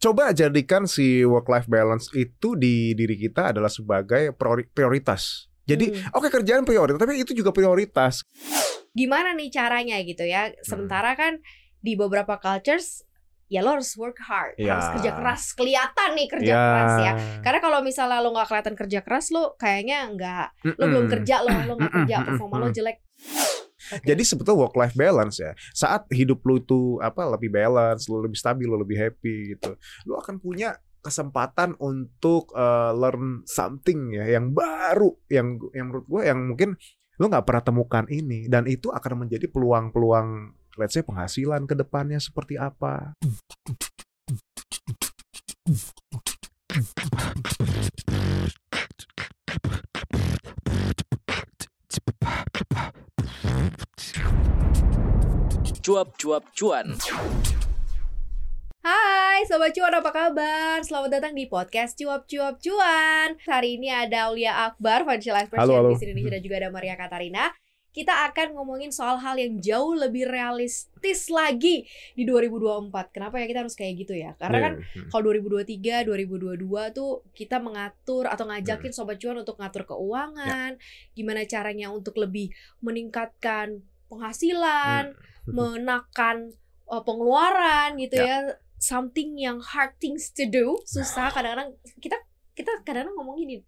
coba jadikan si work life balance itu di diri kita adalah sebagai priori- prioritas. Jadi Hmm. oke kerjaan prioritas, tapi itu juga prioritas. Gimana nih caranya gitu Hmm. ya? Sementara kan di beberapa cultures ya lo harus work hard, Ya. harus kerja keras, kelihatan nih kerja Ya. keras ya. Karena kalau misalnya lo nggak kelihatan kerja keras, lo kayaknya nggak, lo belum kerja lo, lo nggak kerja, performa lo mm-mm. jelek. Jadi sebetulnya work life balance ya. Saat hidup lu itu apa lebih balance, lu lebih stabil, lu lebih happy gitu. Lu akan punya kesempatan untuk uh, learn something ya yang baru yang yang menurut gue yang mungkin lu nggak pernah temukan ini dan itu akan menjadi peluang-peluang let's say penghasilan ke depannya seperti apa. Cuap-cuap cuan. Hai Sobat Cuan apa kabar? Selamat datang di podcast Cuap Cuap Cuan Hari ini ada Aulia Akbar, Financial Expert Halo, halo. CNBC Indonesia dan juga ada Maria Katarina Kita akan ngomongin soal hal yang jauh lebih realistis lagi di 2024 Kenapa ya kita harus kayak gitu ya? Karena kan Yeah. kalau 2023, 2022 tuh kita mengatur atau ngajakin Sobat Cuan untuk ngatur keuangan Gimana caranya untuk lebih meningkatkan penghasilan Hmm. menekan uh, pengeluaran gitu Ya. ya. something yang hard things to do susah kadang-kadang kita kita kadang-kadang ngomong gini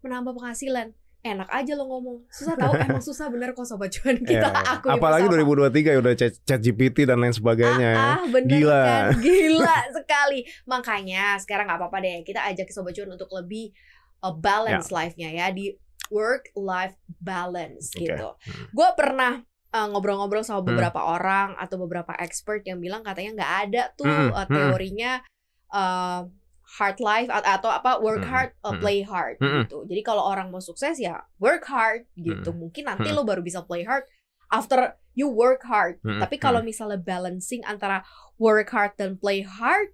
menambah penghasilan enak aja lo ngomong susah tahu emang susah bener kok sobat cuan kita Ya, ya. akui Apalagi bersama. 2023 ya udah chat, chat GPT dan lain sebagainya. ya. Ah, ah, bener Gila. kan gila sekali makanya sekarang nggak apa-apa deh kita ajak sobat cuan untuk lebih uh, balance life-nya ya di work life balance Oke. gitu Hmm. gue pernah uh, ngobrol-ngobrol sama Hmm. beberapa orang atau beberapa expert yang bilang katanya nggak ada tuh Mm-mm, uh, teorinya uh, hard life at- atau apa work hard uh, play hard Mm-mm. gitu. Jadi kalau orang mau sukses ya work hard gitu. Mungkin nanti lo baru bisa play hard after you work hard. Tapi kalau misalnya balancing antara work hard dan play hard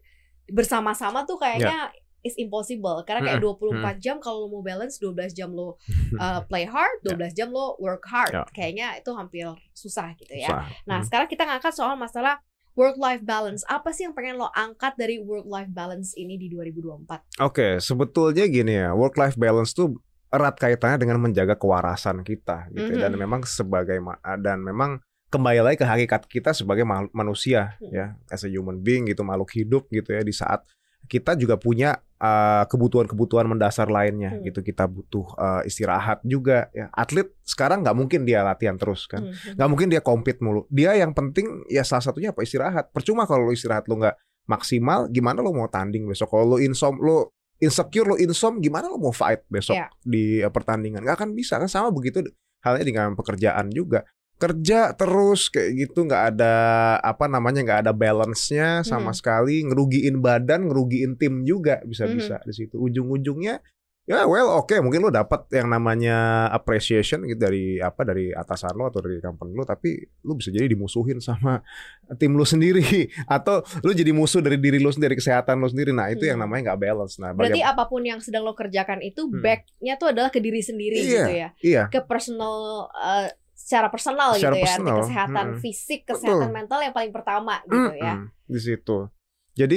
bersama-sama tuh kayaknya is impossible karena kayak 24 jam kalau lo mau balance 12 jam lo uh, play hard, 12 jam lo work hard. Ya. Kayaknya itu hampir susah gitu ya. Susah. Nah, Hmm. sekarang kita ngangkat soal masalah work life balance. Apa sih yang pengen lo angkat dari work life balance ini di 2024? Oke, sebetulnya gini ya, work life balance tuh erat kaitannya dengan menjaga kewarasan kita gitu ya. dan Mhm. memang sebagai ma- dan memang kembali lagi ke hakikat kita sebagai manusia Hmm. ya, as a human being gitu, makhluk hidup gitu ya di saat kita juga punya kebutuhan-kebutuhan mendasar lainnya Hmm. gitu. Kita butuh uh, istirahat juga ya. Atlet sekarang nggak mungkin dia latihan terus kan. Mhm. nggak mungkin dia compete mulu. Dia yang penting ya salah satunya apa istirahat. Percuma kalau lo istirahat lo nggak maksimal, gimana lo mau tanding besok? Kalau lo insom, lo insecure, lo insom, gimana lo mau fight besok Iya. di uh, pertandingan? Nggak akan bisa kan sama begitu halnya dengan pekerjaan juga. Kerja terus kayak gitu nggak ada apa namanya nggak ada balance-nya sama Mhm. sekali, ngerugiin badan, ngerugiin tim juga bisa-bisa Mhm. di situ. Ujung-ujungnya ya well oke mungkin lo dapat yang namanya appreciation gitu dari apa dari atasan lo atau dari company lo tapi lo bisa jadi dimusuhin sama tim lo sendiri atau lo jadi musuh dari diri lo sendiri kesehatan lo sendiri nah itu yang Hmm. namanya nggak balance nah Berarti apa pun yang sedang lo kerjakan itu Hmm. back-nya tuh adalah ke diri sendiri Iya, gitu ya. iya Ke personal uh, secara personal Secara gitu ya. Arti personal, kesehatan mm-mm. fisik, kesehatan Betul. mental yang paling pertama gitu ya. Mm-mm, di situ jadi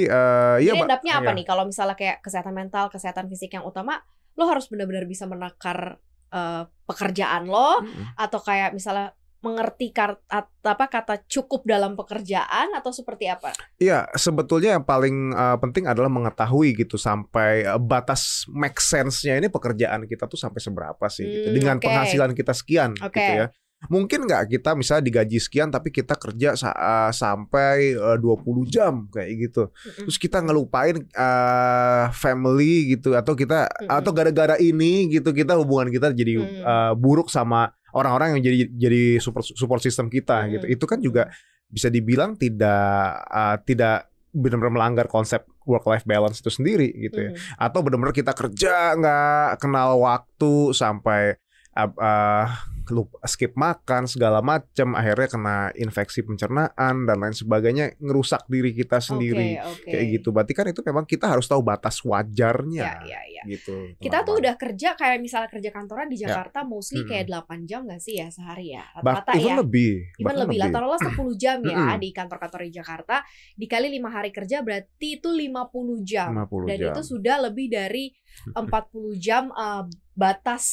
iya Jadi Mbak. endapnya apa Iya. nih kalau misalnya kayak kesehatan mental, kesehatan fisik yang utama, lo harus benar-benar bisa menakar eh, pekerjaan lo Mm-mm. atau kayak misalnya mengerti at- apa kata cukup dalam pekerjaan atau seperti apa? Iya, sebetulnya yang paling uh, penting adalah mengetahui gitu sampai uh, batas make sense-nya ini pekerjaan kita tuh sampai seberapa sih gitu. Hmm, Dengan oke. penghasilan kita sekian Oke. gitu ya. Mungkin nggak kita misalnya digaji sekian tapi kita kerja sa- uh, sampai uh, 20 jam kayak gitu. Terus kita ngelupain uh, family gitu atau kita Mm-mm. atau gara-gara ini gitu kita hubungan kita jadi Mm. uh, buruk sama orang-orang yang jadi jadi support support system kita Mm. gitu. Itu kan juga bisa dibilang tidak uh, tidak benar-benar melanggar konsep work life balance itu sendiri gitu ya. Mhm. Atau benar-benar kita kerja nggak kenal waktu sampai uh, lupa- skip makan segala macam akhirnya kena infeksi pencernaan dan lain sebagainya ngerusak diri kita sendiri Oke, oke. kayak gitu berarti kan itu memang kita harus tahu batas Ya, wajarnya ya, ya. gitu Kita tuh udah kerja kayak misalnya kerja kantoran di Ya. Jakarta mostly Mm-mm. kayak 8 jam gak sih ya sehari ya? Rata-rata ya. lebih Even bahkan lebih lah, taruhlah 10 jam ya di kantor-kantor di Jakarta Dikali 5 hari kerja berarti itu 50 jam 50 Dan jam itu sudah lebih dari 40 jam eh, batas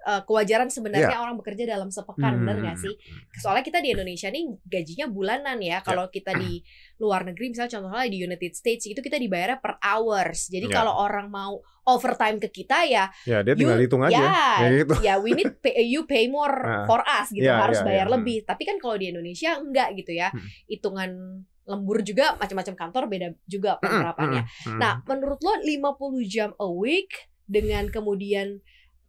eh, kewajaran sebenarnya orang bekerja dalam sepekan, Hmm. gak sih? Soalnya kita di Indonesia nih gajinya bulanan ya. Kalau kita di luar negeri misalnya contohnya di United States itu kita dibayarnya per hours. Jadi Ya. kalau orang mau overtime ke kita ya ya dia tinggal You- hitung aja ya, kayak gitu ya we need pay, you pay more Ah. for us gitu Ya, harus ya, bayar ya. lebih tapi kan kalau di Indonesia enggak gitu ya Hmm. hitungan lembur juga macam-macam kantor beda juga penerapannya Mm-mm. nah menurut lo 50 jam a week dengan kemudian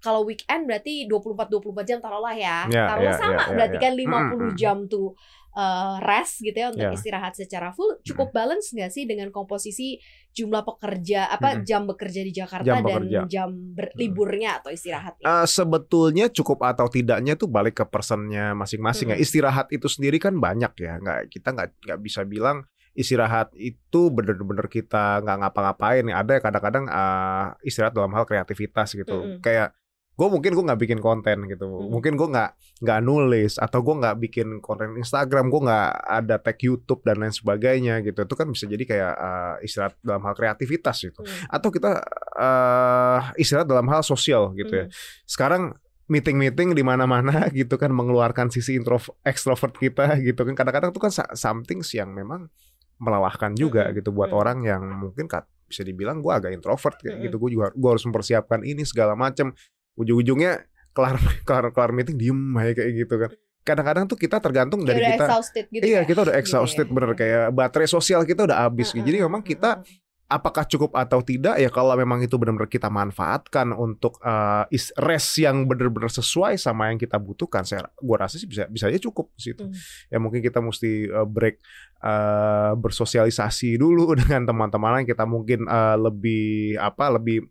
kalau weekend berarti 24 24 jam taruhlah ya. Ya, taruhlah ya, sama ya, ya, berarti ya. kan 50 Mm-mm. jam tuh uh, rest gitu ya untuk Ya. istirahat secara full cukup balance nggak sih dengan komposisi jumlah pekerja apa Mm-mm. jam bekerja di Jakarta Jam dan bekerja. jam berliburnya atau istirahatnya. Eh, sebetulnya cukup atau tidaknya itu balik ke personnya masing-masing ya. Mm. Istirahat itu sendiri kan banyak ya. Nggak kita nggak nggak bisa bilang istirahat itu bener-bener kita nggak ngapa-ngapain ya. Ada kadang-kadang eh, istirahat dalam hal kreativitas gitu. Mm-mm. Kayak gue mungkin gue nggak bikin konten gitu. Mm. Mungkin gue nggak nggak nulis atau gue nggak bikin konten Instagram. Gue nggak ada tag YouTube dan lain sebagainya gitu. Itu kan bisa jadi kayak eh, istirahat dalam hal kreativitas gitu Hmm. atau kita eh istirahat dalam hal sosial gitu ya. Hmm. Sekarang meeting-meeting di mana-mana gitu kan mengeluarkan sisi intro ekstrovert kita gitu kan. Kadang-kadang tuh kan something yang memang melelahkan juga Mm-mm. gitu buat Mm. orang yang mungkin kat- bisa dibilang gue agak introvert kayak Mm-mm. gitu. Gue juga gue harus mempersiapkan ini segala macam. Ujung-ujungnya kelar kelar kelar meeting diem aja kayak gitu kan. Kadang-kadang tuh kita tergantung Kayak dari udah kita exhausted gitu iya ya. kita udah Iya, exhausted iya, bener iya. kayak baterai sosial kita udah habis Mm-mm, jadi memang kita apakah cukup atau tidak ya kalau memang itu benar-benar kita manfaatkan untuk uh, rest yang benar-benar sesuai sama yang kita butuhkan saya gua rasa sih bisa bisa aja cukup di situ Hmm. ya mungkin kita mesti uh, break uh, bersosialisasi dulu dengan teman-teman yang kita mungkin uh, lebih apa lebih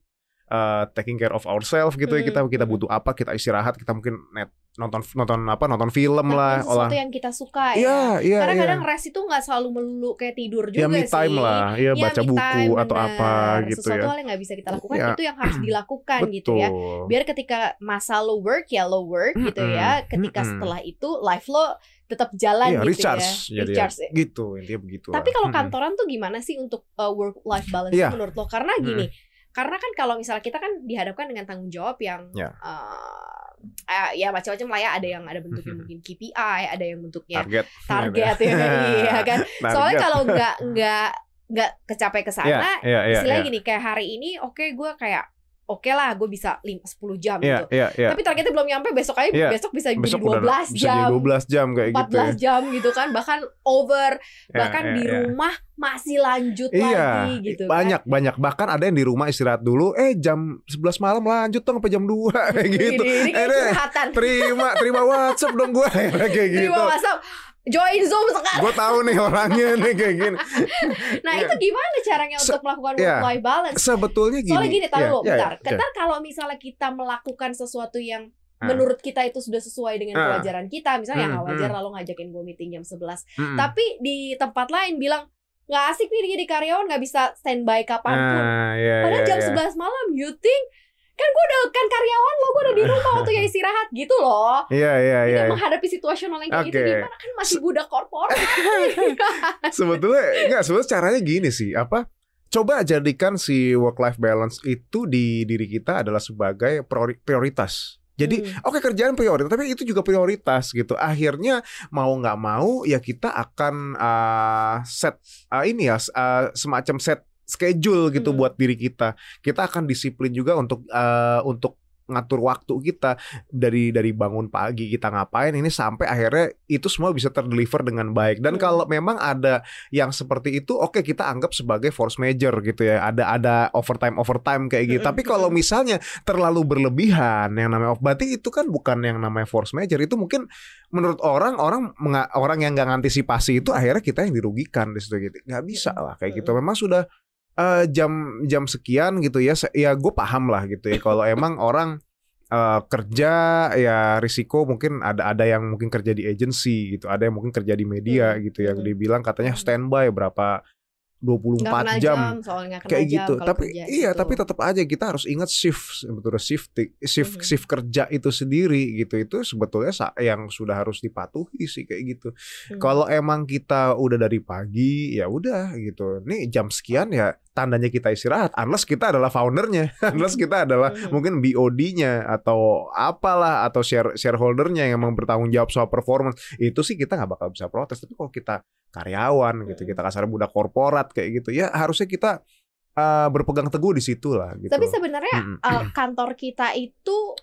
uh, taking care of ourselves gitu ya Hmm, kita kita hmm. butuh apa kita istirahat kita mungkin net nonton nonton apa nonton film lah sesuatu olah yang kita suka ya. iya iya Karena iya. kadang rest itu nggak selalu melulu kayak tidur juga ya me sih. time lah ya Iya, baca buku time, atau bener. apa gitu Sesuatu ya hal yang nggak bisa kita lakukan Iya. itu yang harus dilakukan gitu ya. Biar ketika masa lo work ya lo work gitu Mm-mm, ya. Ketika mm-mm. setelah itu life lo tetap jalan iya gitu recharge ya. Recharge. ya, gitu intinya begitu Tapi kalau kantoran tuh gimana sih untuk work life balance Iya. menurut lo? Karena gini, karena kan kalau misalnya kita kan dihadapkan dengan tanggung jawab yang Ya. eh, eh, ya macam-macam lah ya. Ada yang ada bentuknya Mhm. mungkin KPI, ada yang bentuknya target target ya, iya kan. Soalnya Target. kalau nggak nggak nggak kecapai ke Iya, sana, iya, iya, istilahnya iya. gini kayak hari ini oke gue kayak oke lah gue bisa 5, 10 jam Iya, gitu. iya, iya. Tapi targetnya belum nyampe besok aja Iya. besok bisa jadi Besok 12 udah bisa jam. jadi 12 jam kayak 14 gitu ya. jam gitu kan bahkan over Ya, bahkan ya, di ya. rumah masih lanjut Iya, lagi gitu kan. banyak banyak bahkan ada yang di rumah istirahat dulu, eh jam 11 malam lanjut dong sampai jam 2 kayak gitu. Ini, ini kayak Eh, deh, terima terima WhatsApp dong gue kayak gitu. Terima WhatsApp. Join Zoom sekarang. Gue tahu nih orangnya nih kayak gini. Nah, Iya. itu gimana caranya Se- untuk melakukan iya. work life balance? Sebetulnya gini. Soalnya gini, tahu Iya, lo, iya, bentar. iya. Ntar kalau misalnya kita melakukan sesuatu yang menurut kita itu sudah sesuai dengan Ah. kewajaran kita, misalnya Hmm, nggak wajar hmm. lalu ngajakin gue meeting jam 11. Mm-mm. Tapi di tempat lain bilang nggak asik nih jadi karyawan nggak bisa standby kapan pun. Ah, iya, Padahal iya, jam iya. 11 malam, you think kan gue udah kan karyawan lo, gue udah di rumah waktu ya istirahat gitu loh. Iya, iya, iya. Menghadapi situasional yang kayak gitu Oke. gimana kan masih budak korporat. sebetulnya enggak sebetulnya caranya gini sih apa coba jadikan si work life balance itu di diri kita adalah sebagai priori- prioritas jadi Hmm. oke kerjaan prioritas tapi itu juga prioritas gitu akhirnya mau nggak mau ya kita akan uh, set uh, ini ya uh, semacam set schedule gitu Hmm. buat diri kita. Kita akan disiplin juga untuk uh, untuk ngatur waktu kita. Dari dari bangun pagi kita ngapain ini sampai akhirnya itu semua bisa terdeliver dengan baik. Dan Hmm. kalau memang ada yang seperti itu oke kita anggap sebagai force major gitu ya. Ada ada overtime overtime kayak gitu. Tapi kalau mm-mm. misalnya terlalu berlebihan yang namanya berarti itu kan bukan yang namanya force major. Itu mungkin menurut orang orang orang yang nggak ngantisipasi itu akhirnya kita yang dirugikan di situ gitu. Nggak bisa lah kayak gitu. Memang sudah eh, jam jam sekian gitu ya ya gue paham lah gitu ya kalau emang orang eh, kerja ya risiko mungkin ada ada yang mungkin kerja di agency gitu, ada yang mungkin kerja di media Hmm, gitu yang hmm. dibilang katanya Hmm. standby berapa 24 kena jam. soalnya kena kayak jam gitu. Tapi kerja iya, gitu. tapi tetap aja kita harus ingat shift sebetulnya shift shift Mhm. shift kerja itu sendiri gitu. Itu sebetulnya yang sudah harus dipatuhi sih kayak gitu. Hmm. Kalau emang kita udah dari pagi ya udah gitu. Nih jam sekian ya tandanya kita istirahat. Unless kita adalah foundernya, unless kita adalah mungkin BOD-nya atau apalah atau share shareholdernya yang emang bertanggung jawab soal performance. Itu sih kita nggak bakal bisa protes. Tapi kalau kita karyawan gitu, Mhm. kita kasar budak korporat kayak gitu, ya harusnya kita eh, berpegang teguh di situ lah gitu. Tapi sebenarnya uh, kantor kita itu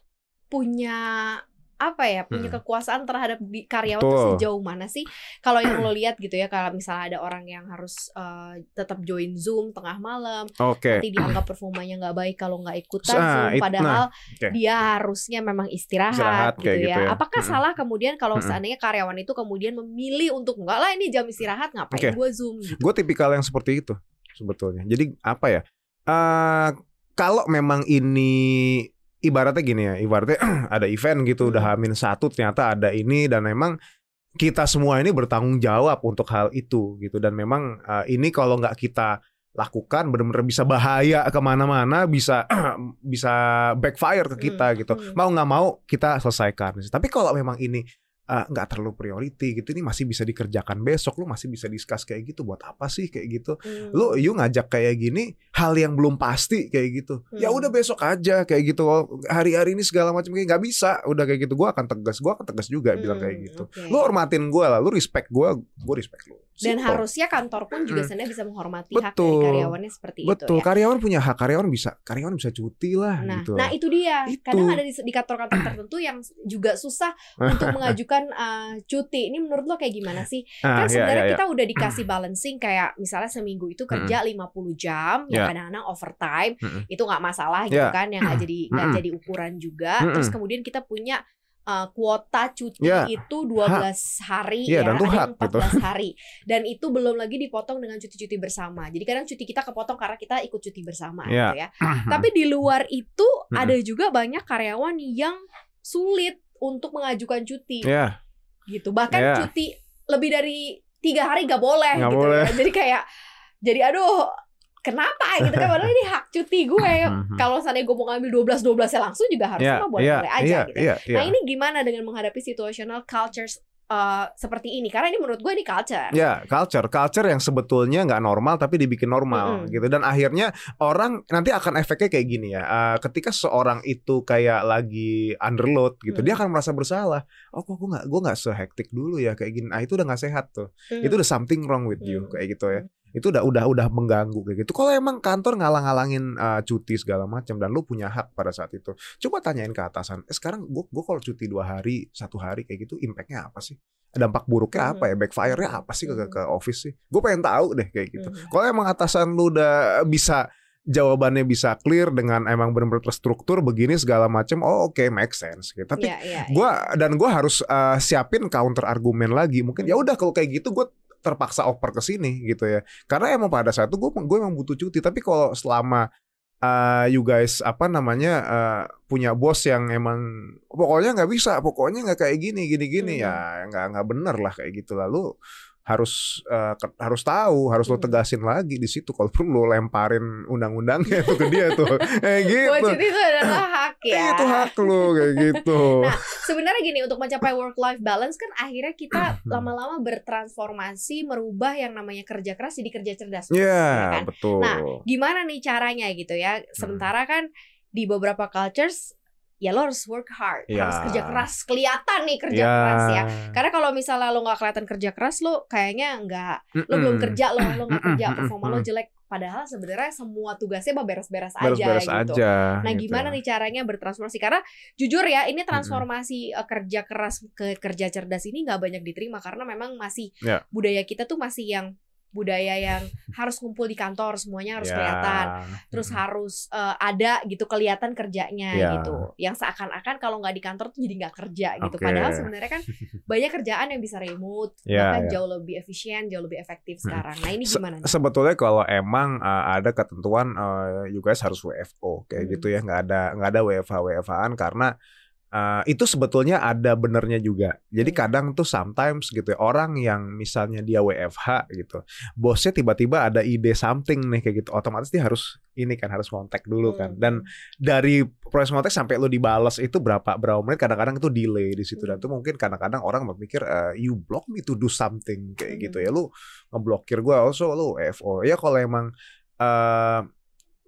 punya apa ya punya Mm-mm. kekuasaan terhadap di karyawan Betul. tuh sejauh mana sih kalau yang lo lihat gitu ya kalau misalnya ada orang yang harus uh, tetap join zoom tengah malam Oke. nanti dianggap performanya nggak baik kalau nggak ikutan Nah, zoom it- padahal oke. dia harusnya memang istirahat, Istirahat gitu, ya. gitu ya. apakah Mm-mm. salah kemudian kalau Mm-mm. seandainya karyawan itu kemudian memilih untuk enggak lah ini jam istirahat ngapain Oke. gue zoom gitu Gue tipikal yang seperti itu sebetulnya. Jadi apa ya? eh kalau memang ini ibaratnya gini ya, ibaratnya ada event gitu, udah Hmm. hamin satu ternyata ada ini dan memang kita semua ini bertanggung jawab untuk hal itu gitu dan memang eh, ini kalau nggak kita lakukan benar-benar bisa bahaya ke mana-mana bisa bisa backfire ke kita gitu hmm. mau nggak mau kita selesaikan tapi kalau memang ini eh, nggak terlalu priority gitu ini masih bisa dikerjakan besok lu masih bisa discuss kayak gitu buat apa sih? Kayak gitu. Hmm. lu you ngajak kayak gini hal yang belum pasti kayak gitu. Ya Hmm. udah besok aja kayak gitu. Oh, hari-hari ini segala macam kayak nggak bisa udah kayak gitu. Gua akan tegas gua akan tegas juga bilang kayak Hmm, gitu. oke. lu hormatin gua lah lu respect gua gua respect lu Dan Simple. harusnya kantor pun juga Mm. sebenarnya bisa menghormati hak dari Betul. karyawannya seperti betul itu ya. karyawan punya hak karyawan bisa karyawan bisa cuti lah Nah, gitu nah itu dia. Itu. Kadang ada di, di kantor-kantor tertentu yang juga susah untuk mengajukan uh, cuti. Ini menurut lo kayak gimana sih? Ah, kan ya, sebenarnya ya, ya. kita udah dikasih balancing kayak misalnya seminggu itu kerja 50 jam, Ya. ya kadang-kadang overtime, Mm-mm. itu nggak masalah gitu Ya. kan, yang nggak jadi nggak jadi ukuran juga. Terus kemudian kita punya uh, kuota cuti Ya. itu 12 hari Iya, ya, dan ada hak yang gitu. 14 hari. Dan itu belum lagi dipotong dengan cuti-cuti bersama. Jadi kadang cuti kita kepotong karena kita ikut cuti bersama Ya. gitu ya. Tapi di luar itu ada juga banyak karyawan yang sulit untuk mengajukan cuti ya gitu. Bahkan Ya. cuti lebih dari tiga hari gak boleh Nggak gitu boleh. ya. Jadi kayak jadi aduh kenapa gitu kan padahal ini hak cuti gue. Mhm. Kalau seandainya gue mau ngambil 12 12 ya langsung juga harusnya ya mah boleh boleh aja iya, gitu. iya, iya. Nah ini gimana dengan menghadapi situational cultures uh, seperti ini? Karena ini menurut gue ini culture. Ya, culture, culture yang sebetulnya nggak normal tapi dibikin normal Mm-mm. gitu dan akhirnya orang nanti akan efeknya kayak gini ya. eh, ketika seorang itu kayak lagi underload gitu, Mm. dia akan merasa bersalah. Oh, kok gue nggak gue nggak sehektik dulu ya kayak gini. Nah, itu udah nggak sehat tuh. Hmm. Itu udah something wrong with you Mm. kayak gitu ya. Itu udah udah udah mengganggu kayak gitu. Kalau emang kantor ngalang-ngalangin eh, cuti segala macam dan lu punya hak pada saat itu, coba tanyain ke atasan. Eh, sekarang gue gue kalau cuti dua hari, satu hari kayak gitu, impactnya apa sih? Dampak buruknya apa ya? Backfire-nya apa sih ke, Mhm. ke office sih? Gue pengen tahu deh kayak gitu. Mhm. Kalau emang atasan lu udah bisa jawabannya bisa clear dengan emang benar-benar terstruktur begini segala macam, oh oke make sense gitu. Tapi Iya, iya, gua dan gua harus uh, siapin counter argumen lagi mungkin ya udah kalau kayak gitu gue terpaksa oper ke sini gitu ya. Karena emang pada saat itu gue gue emang butuh cuti. Tapi kalau selama uh, you guys apa namanya uh, punya bos yang emang pokoknya nggak bisa pokoknya nggak kayak gini gini gini Hmm. ya nggak nggak bener lah kayak gitu. Lalu harus uh, ke- harus tahu harus lo Hmm. tegasin lagi di situ kalau perlu lo lemparin undang-undangnya tuh ke dia tuh eh Bahwa gitu cuti itu adalah hak ya. itu hak lo kayak gitu Nah, sebenarnya gini untuk mencapai work life balance kan akhirnya kita Hmm. lama-lama bertransformasi merubah yang namanya kerja keras jadi kerja cerdas. Ya, ya kan? betul. Nah, Gimana nih caranya gitu ya? Sementara kan di beberapa cultures ya lo harus work hard, Ya. harus kerja keras, kelihatan nih kerja Ya. keras ya. Karena kalau misalnya lo nggak kelihatan kerja keras, lo kayaknya nggak, lo belum kerja lo, lo nggak kerja, performa lo mm. jelek. Padahal sebenarnya semua tugasnya mah beres-beres aja beres-beres gitu. aja. Nah, gitu. gimana nih caranya bertransformasi? Karena jujur ya, ini transformasi eh, kerja keras ke kerja cerdas ini nggak banyak diterima karena memang masih Ya. budaya kita tuh masih yang budaya yang harus ngumpul di kantor semuanya harus Ya. kelihatan terus harus eh, ada gitu kelihatan kerjanya Ya. gitu yang seakan-akan kalau nggak di kantor tuh jadi nggak kerja gitu padahal sebenarnya kan banyak kerjaan yang bisa remote Ya, bahkan ya. jauh lebih efisien jauh lebih efektif sekarang nah ini Se- gimana nih? Sebetulnya kalau emang uh, ada ketentuan uh, you guys harus WFO kayak Hmm. gitu ya, nggak ada nggak ada WFH WFH-an karena uh, itu sebetulnya ada benernya juga. Jadi Hmm. kadang tuh sometimes gitu ya, orang yang misalnya dia WFH gitu, bosnya tiba-tiba ada ide something nih kayak gitu, otomatis dia harus ini kan harus kontak dulu kan. Hmm. Dan dari proses kontak sampai lu dibales itu berapa berapa menit kadang-kadang itu delay di situ dan Hmm. itu mungkin kadang-kadang orang berpikir eh, you block me to do something kayak Hmm. gitu ya lu ngeblokir gue also lu FO ya kalau emang eh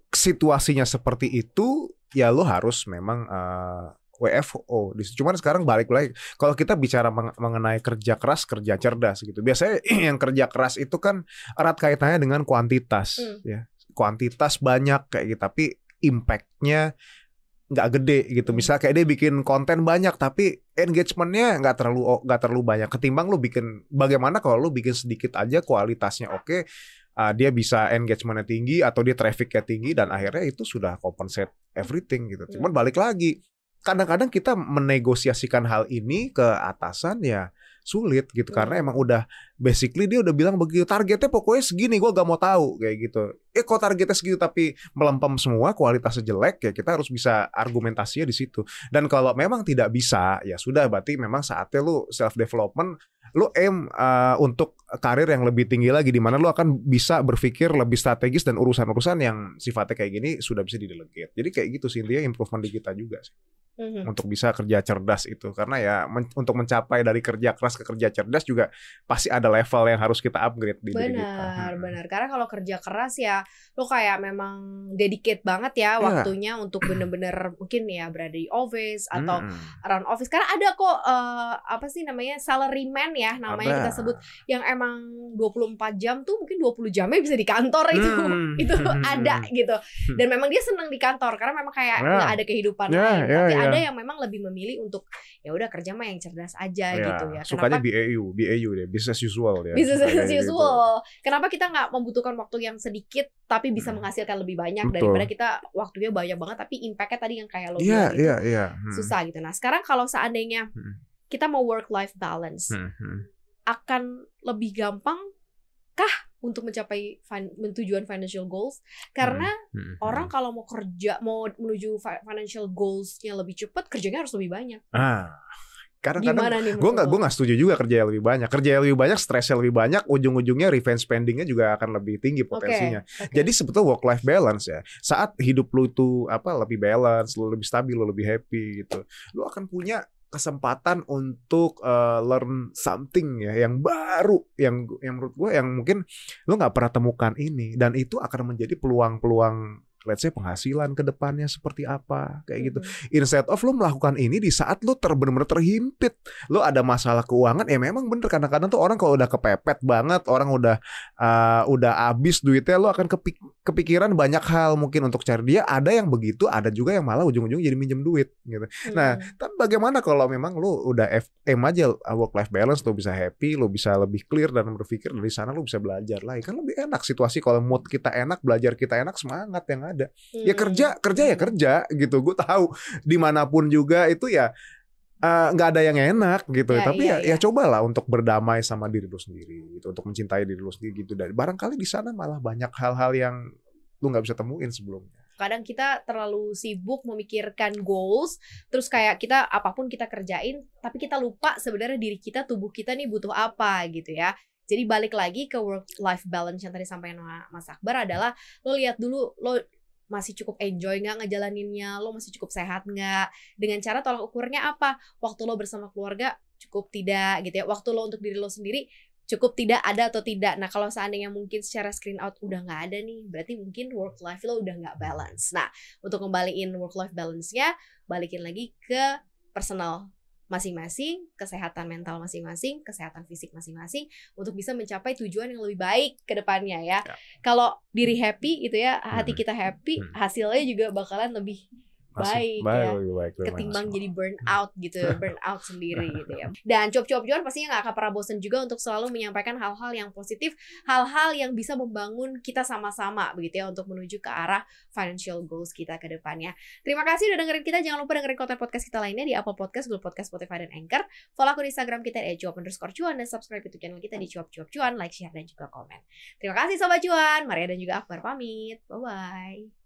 situasinya seperti itu ya lu harus memang eh, WFO. Cuman sekarang balik lagi kalau kita bicara meng- mengenai kerja keras kerja cerdas gitu biasanya yang kerja keras itu kan erat kaitannya dengan kuantitas Hmm. ya kuantitas banyak kayak gitu tapi impactnya nggak gede gitu. Hmm. Misal kayak dia bikin konten banyak tapi engagementnya nggak terlalu nggak terlalu banyak. Ketimbang lu bikin bagaimana kalau lu bikin sedikit aja kualitasnya oke, uh, dia bisa engagementnya tinggi atau dia trafficnya tinggi dan akhirnya itu sudah compensate everything gitu. Cuman balik lagi, kadang-kadang kita menegosiasikan hal ini ke atasan ya sulit gitu. Karena Hmm. emang udah basically dia udah bilang begitu targetnya pokoknya segini gua gak mau tahu kayak gitu. Eh kok targetnya segitu tapi melempem semua kualitasnya jelek ya kita harus bisa argumentasinya di situ. Dan kalau memang tidak bisa ya sudah berarti memang saatnya lu self development lu aim uh, untuk karir yang lebih tinggi lagi di mana lu akan bisa berpikir lebih strategis dan urusan-urusan yang sifatnya kayak gini sudah bisa didelegate jadi kayak gitu sih intinya improvement di kita juga sih Mhm. untuk bisa kerja cerdas itu karena ya men- untuk mencapai dari kerja keras ke kerja cerdas juga pasti ada level yang harus kita upgrade di diri kita. Benar, Hmm. benar. Karena kalau kerja keras ya lo kayak memang dedicate banget ya Iya. waktunya untuk bener-bener mungkin ya berada di office atau Mm-mm. around office. Karena ada kok eh, apa sih namanya salaryman ya namanya Ada. kita sebut yang emang 24 jam tuh mungkin 20 jamnya bisa di kantor itu. Hmm. itu ada gitu. Dan memang dia senang di kantor karena memang kayak Ya. nggak ada kehidupan Ya, lain. ya, Tapi ya. ada yang memang lebih memilih untuk ya udah kerja mah yang cerdas aja Ya, gitu ya. sukanya Kenapa? BAU, BAU deh, business usual ya. Business as gitu. usual. Kenapa kita nggak membutuhkan waktu yang sedikit tapi bisa Hmm. menghasilkan lebih banyak Betul. daripada kita waktunya banyak banget tapi impactnya tadi yang kayak lo Iya, bilang itu iya, iya. Hmm. susah gitu. Nah sekarang kalau seandainya Hmm. Kita mau work life balance Hmm, hmm. akan lebih gampang kah untuk mencapai fin- tujuan financial goals? Karena Hmm, hmm. orang kalau mau kerja mau menuju fi- financial goalsnya lebih cepat kerjanya harus lebih banyak. ah kadang-kadang Gimana nih? gue nggak gue nggak setuju juga kerja yang lebih banyak kerja yang lebih banyak stresnya lebih banyak ujung-ujungnya revenge spendingnya juga akan lebih tinggi potensinya oke. Jadi sebetulnya work life balance ya. Saat hidup lu itu apa lebih balance, lu lebih stabil, lu lebih happy gitu. Lu akan punya kesempatan untuk uh, learn something ya yang baru yang yang menurut gue yang mungkin lu nggak pernah temukan ini dan itu akan menjadi peluang-peluang let's say penghasilan ke depannya seperti apa kayak gitu. Instead of lu melakukan ini di saat lu ter bener-bener terhimpit lu ada masalah keuangan ya memang bener. Kadang-kadang tuh orang kalau udah kepepet banget orang udah uh, udah habis duitnya lu akan kepik- kepikiran banyak hal mungkin untuk cari dia. Ada yang begitu ada juga yang malah ujung-ujung jadi minjem duit gitu. Nah, Mhm. tapi bagaimana kalau memang lu udah F- aim aja work life balance lu bisa happy lu bisa lebih clear dan berpikir dari sana lu bisa belajar lagi. Kan lebih enak situasi kalau mood kita enak belajar kita enak semangat yang ada. Ya Hmm. kerja kerja ya kerja gitu. Gue tahu di mana pun juga itu ya eh, nggak ada yang enak gitu. Ya, tapi iya, ya iya. ya. cobalah untuk berdamai sama diri lu sendiri gitu untuk mencintai diri lu sendiri gitu. Dan barangkali di sana malah banyak hal-hal yang lu nggak bisa temuin sebelumnya. Kadang kita terlalu sibuk memikirkan goals terus kayak kita apa pun kita kerjain tapi kita lupa sebenarnya diri kita tubuh kita nih butuh apa gitu ya. Jadi balik lagi ke work life balance yang tadi sampaikan Mas Akbar adalah lo lihat dulu lo masih cukup enjoy nggak ngejalaninnya? Lo masih cukup sehat nggak? Dengan cara tolak ukurnya apa? Waktu lo bersama keluarga cukup tidak gitu ya. Waktu lo untuk diri lo sendiri cukup tidak ada atau tidak. Nah kalau seandainya mungkin secara screen out udah nggak ada nih, berarti mungkin work life lo udah nggak balance. Nah untuk kembaliin work life balance-nya, balikin lagi ke personal masing-masing, kesehatan mental masing-masing, kesehatan fisik masing-masing untuk bisa mencapai tujuan yang lebih baik ke depannya ya. Ya. Kalau diri happy gitu ya, hati kita happy, hasilnya juga bakalan lebih baik, baik, ya. baik, lebih ketimbang jadi burn out gitu burn out sendiri gitu ya. Dan cuap-cuap cuan pastinya nggak akan pernah bosan juga untuk selalu menyampaikan hal-hal yang positif hal-hal yang bisa membangun kita sama-sama begitu ya untuk menuju ke arah financial goals kita ke depannya. Terima kasih udah dengerin kita. Jangan lupa dengerin konten podcast kita lainnya di Apple Podcast, Google Podcast, Spotify dan Anchor. Follow aku di Instagram kita di cuap underscore cuan dan subscribe YouTube channel kita di cuap-cuap cuan. Like share dan juga komen. Terima kasih sobat cuan. Maria dan juga Akbar pamit. Bye bye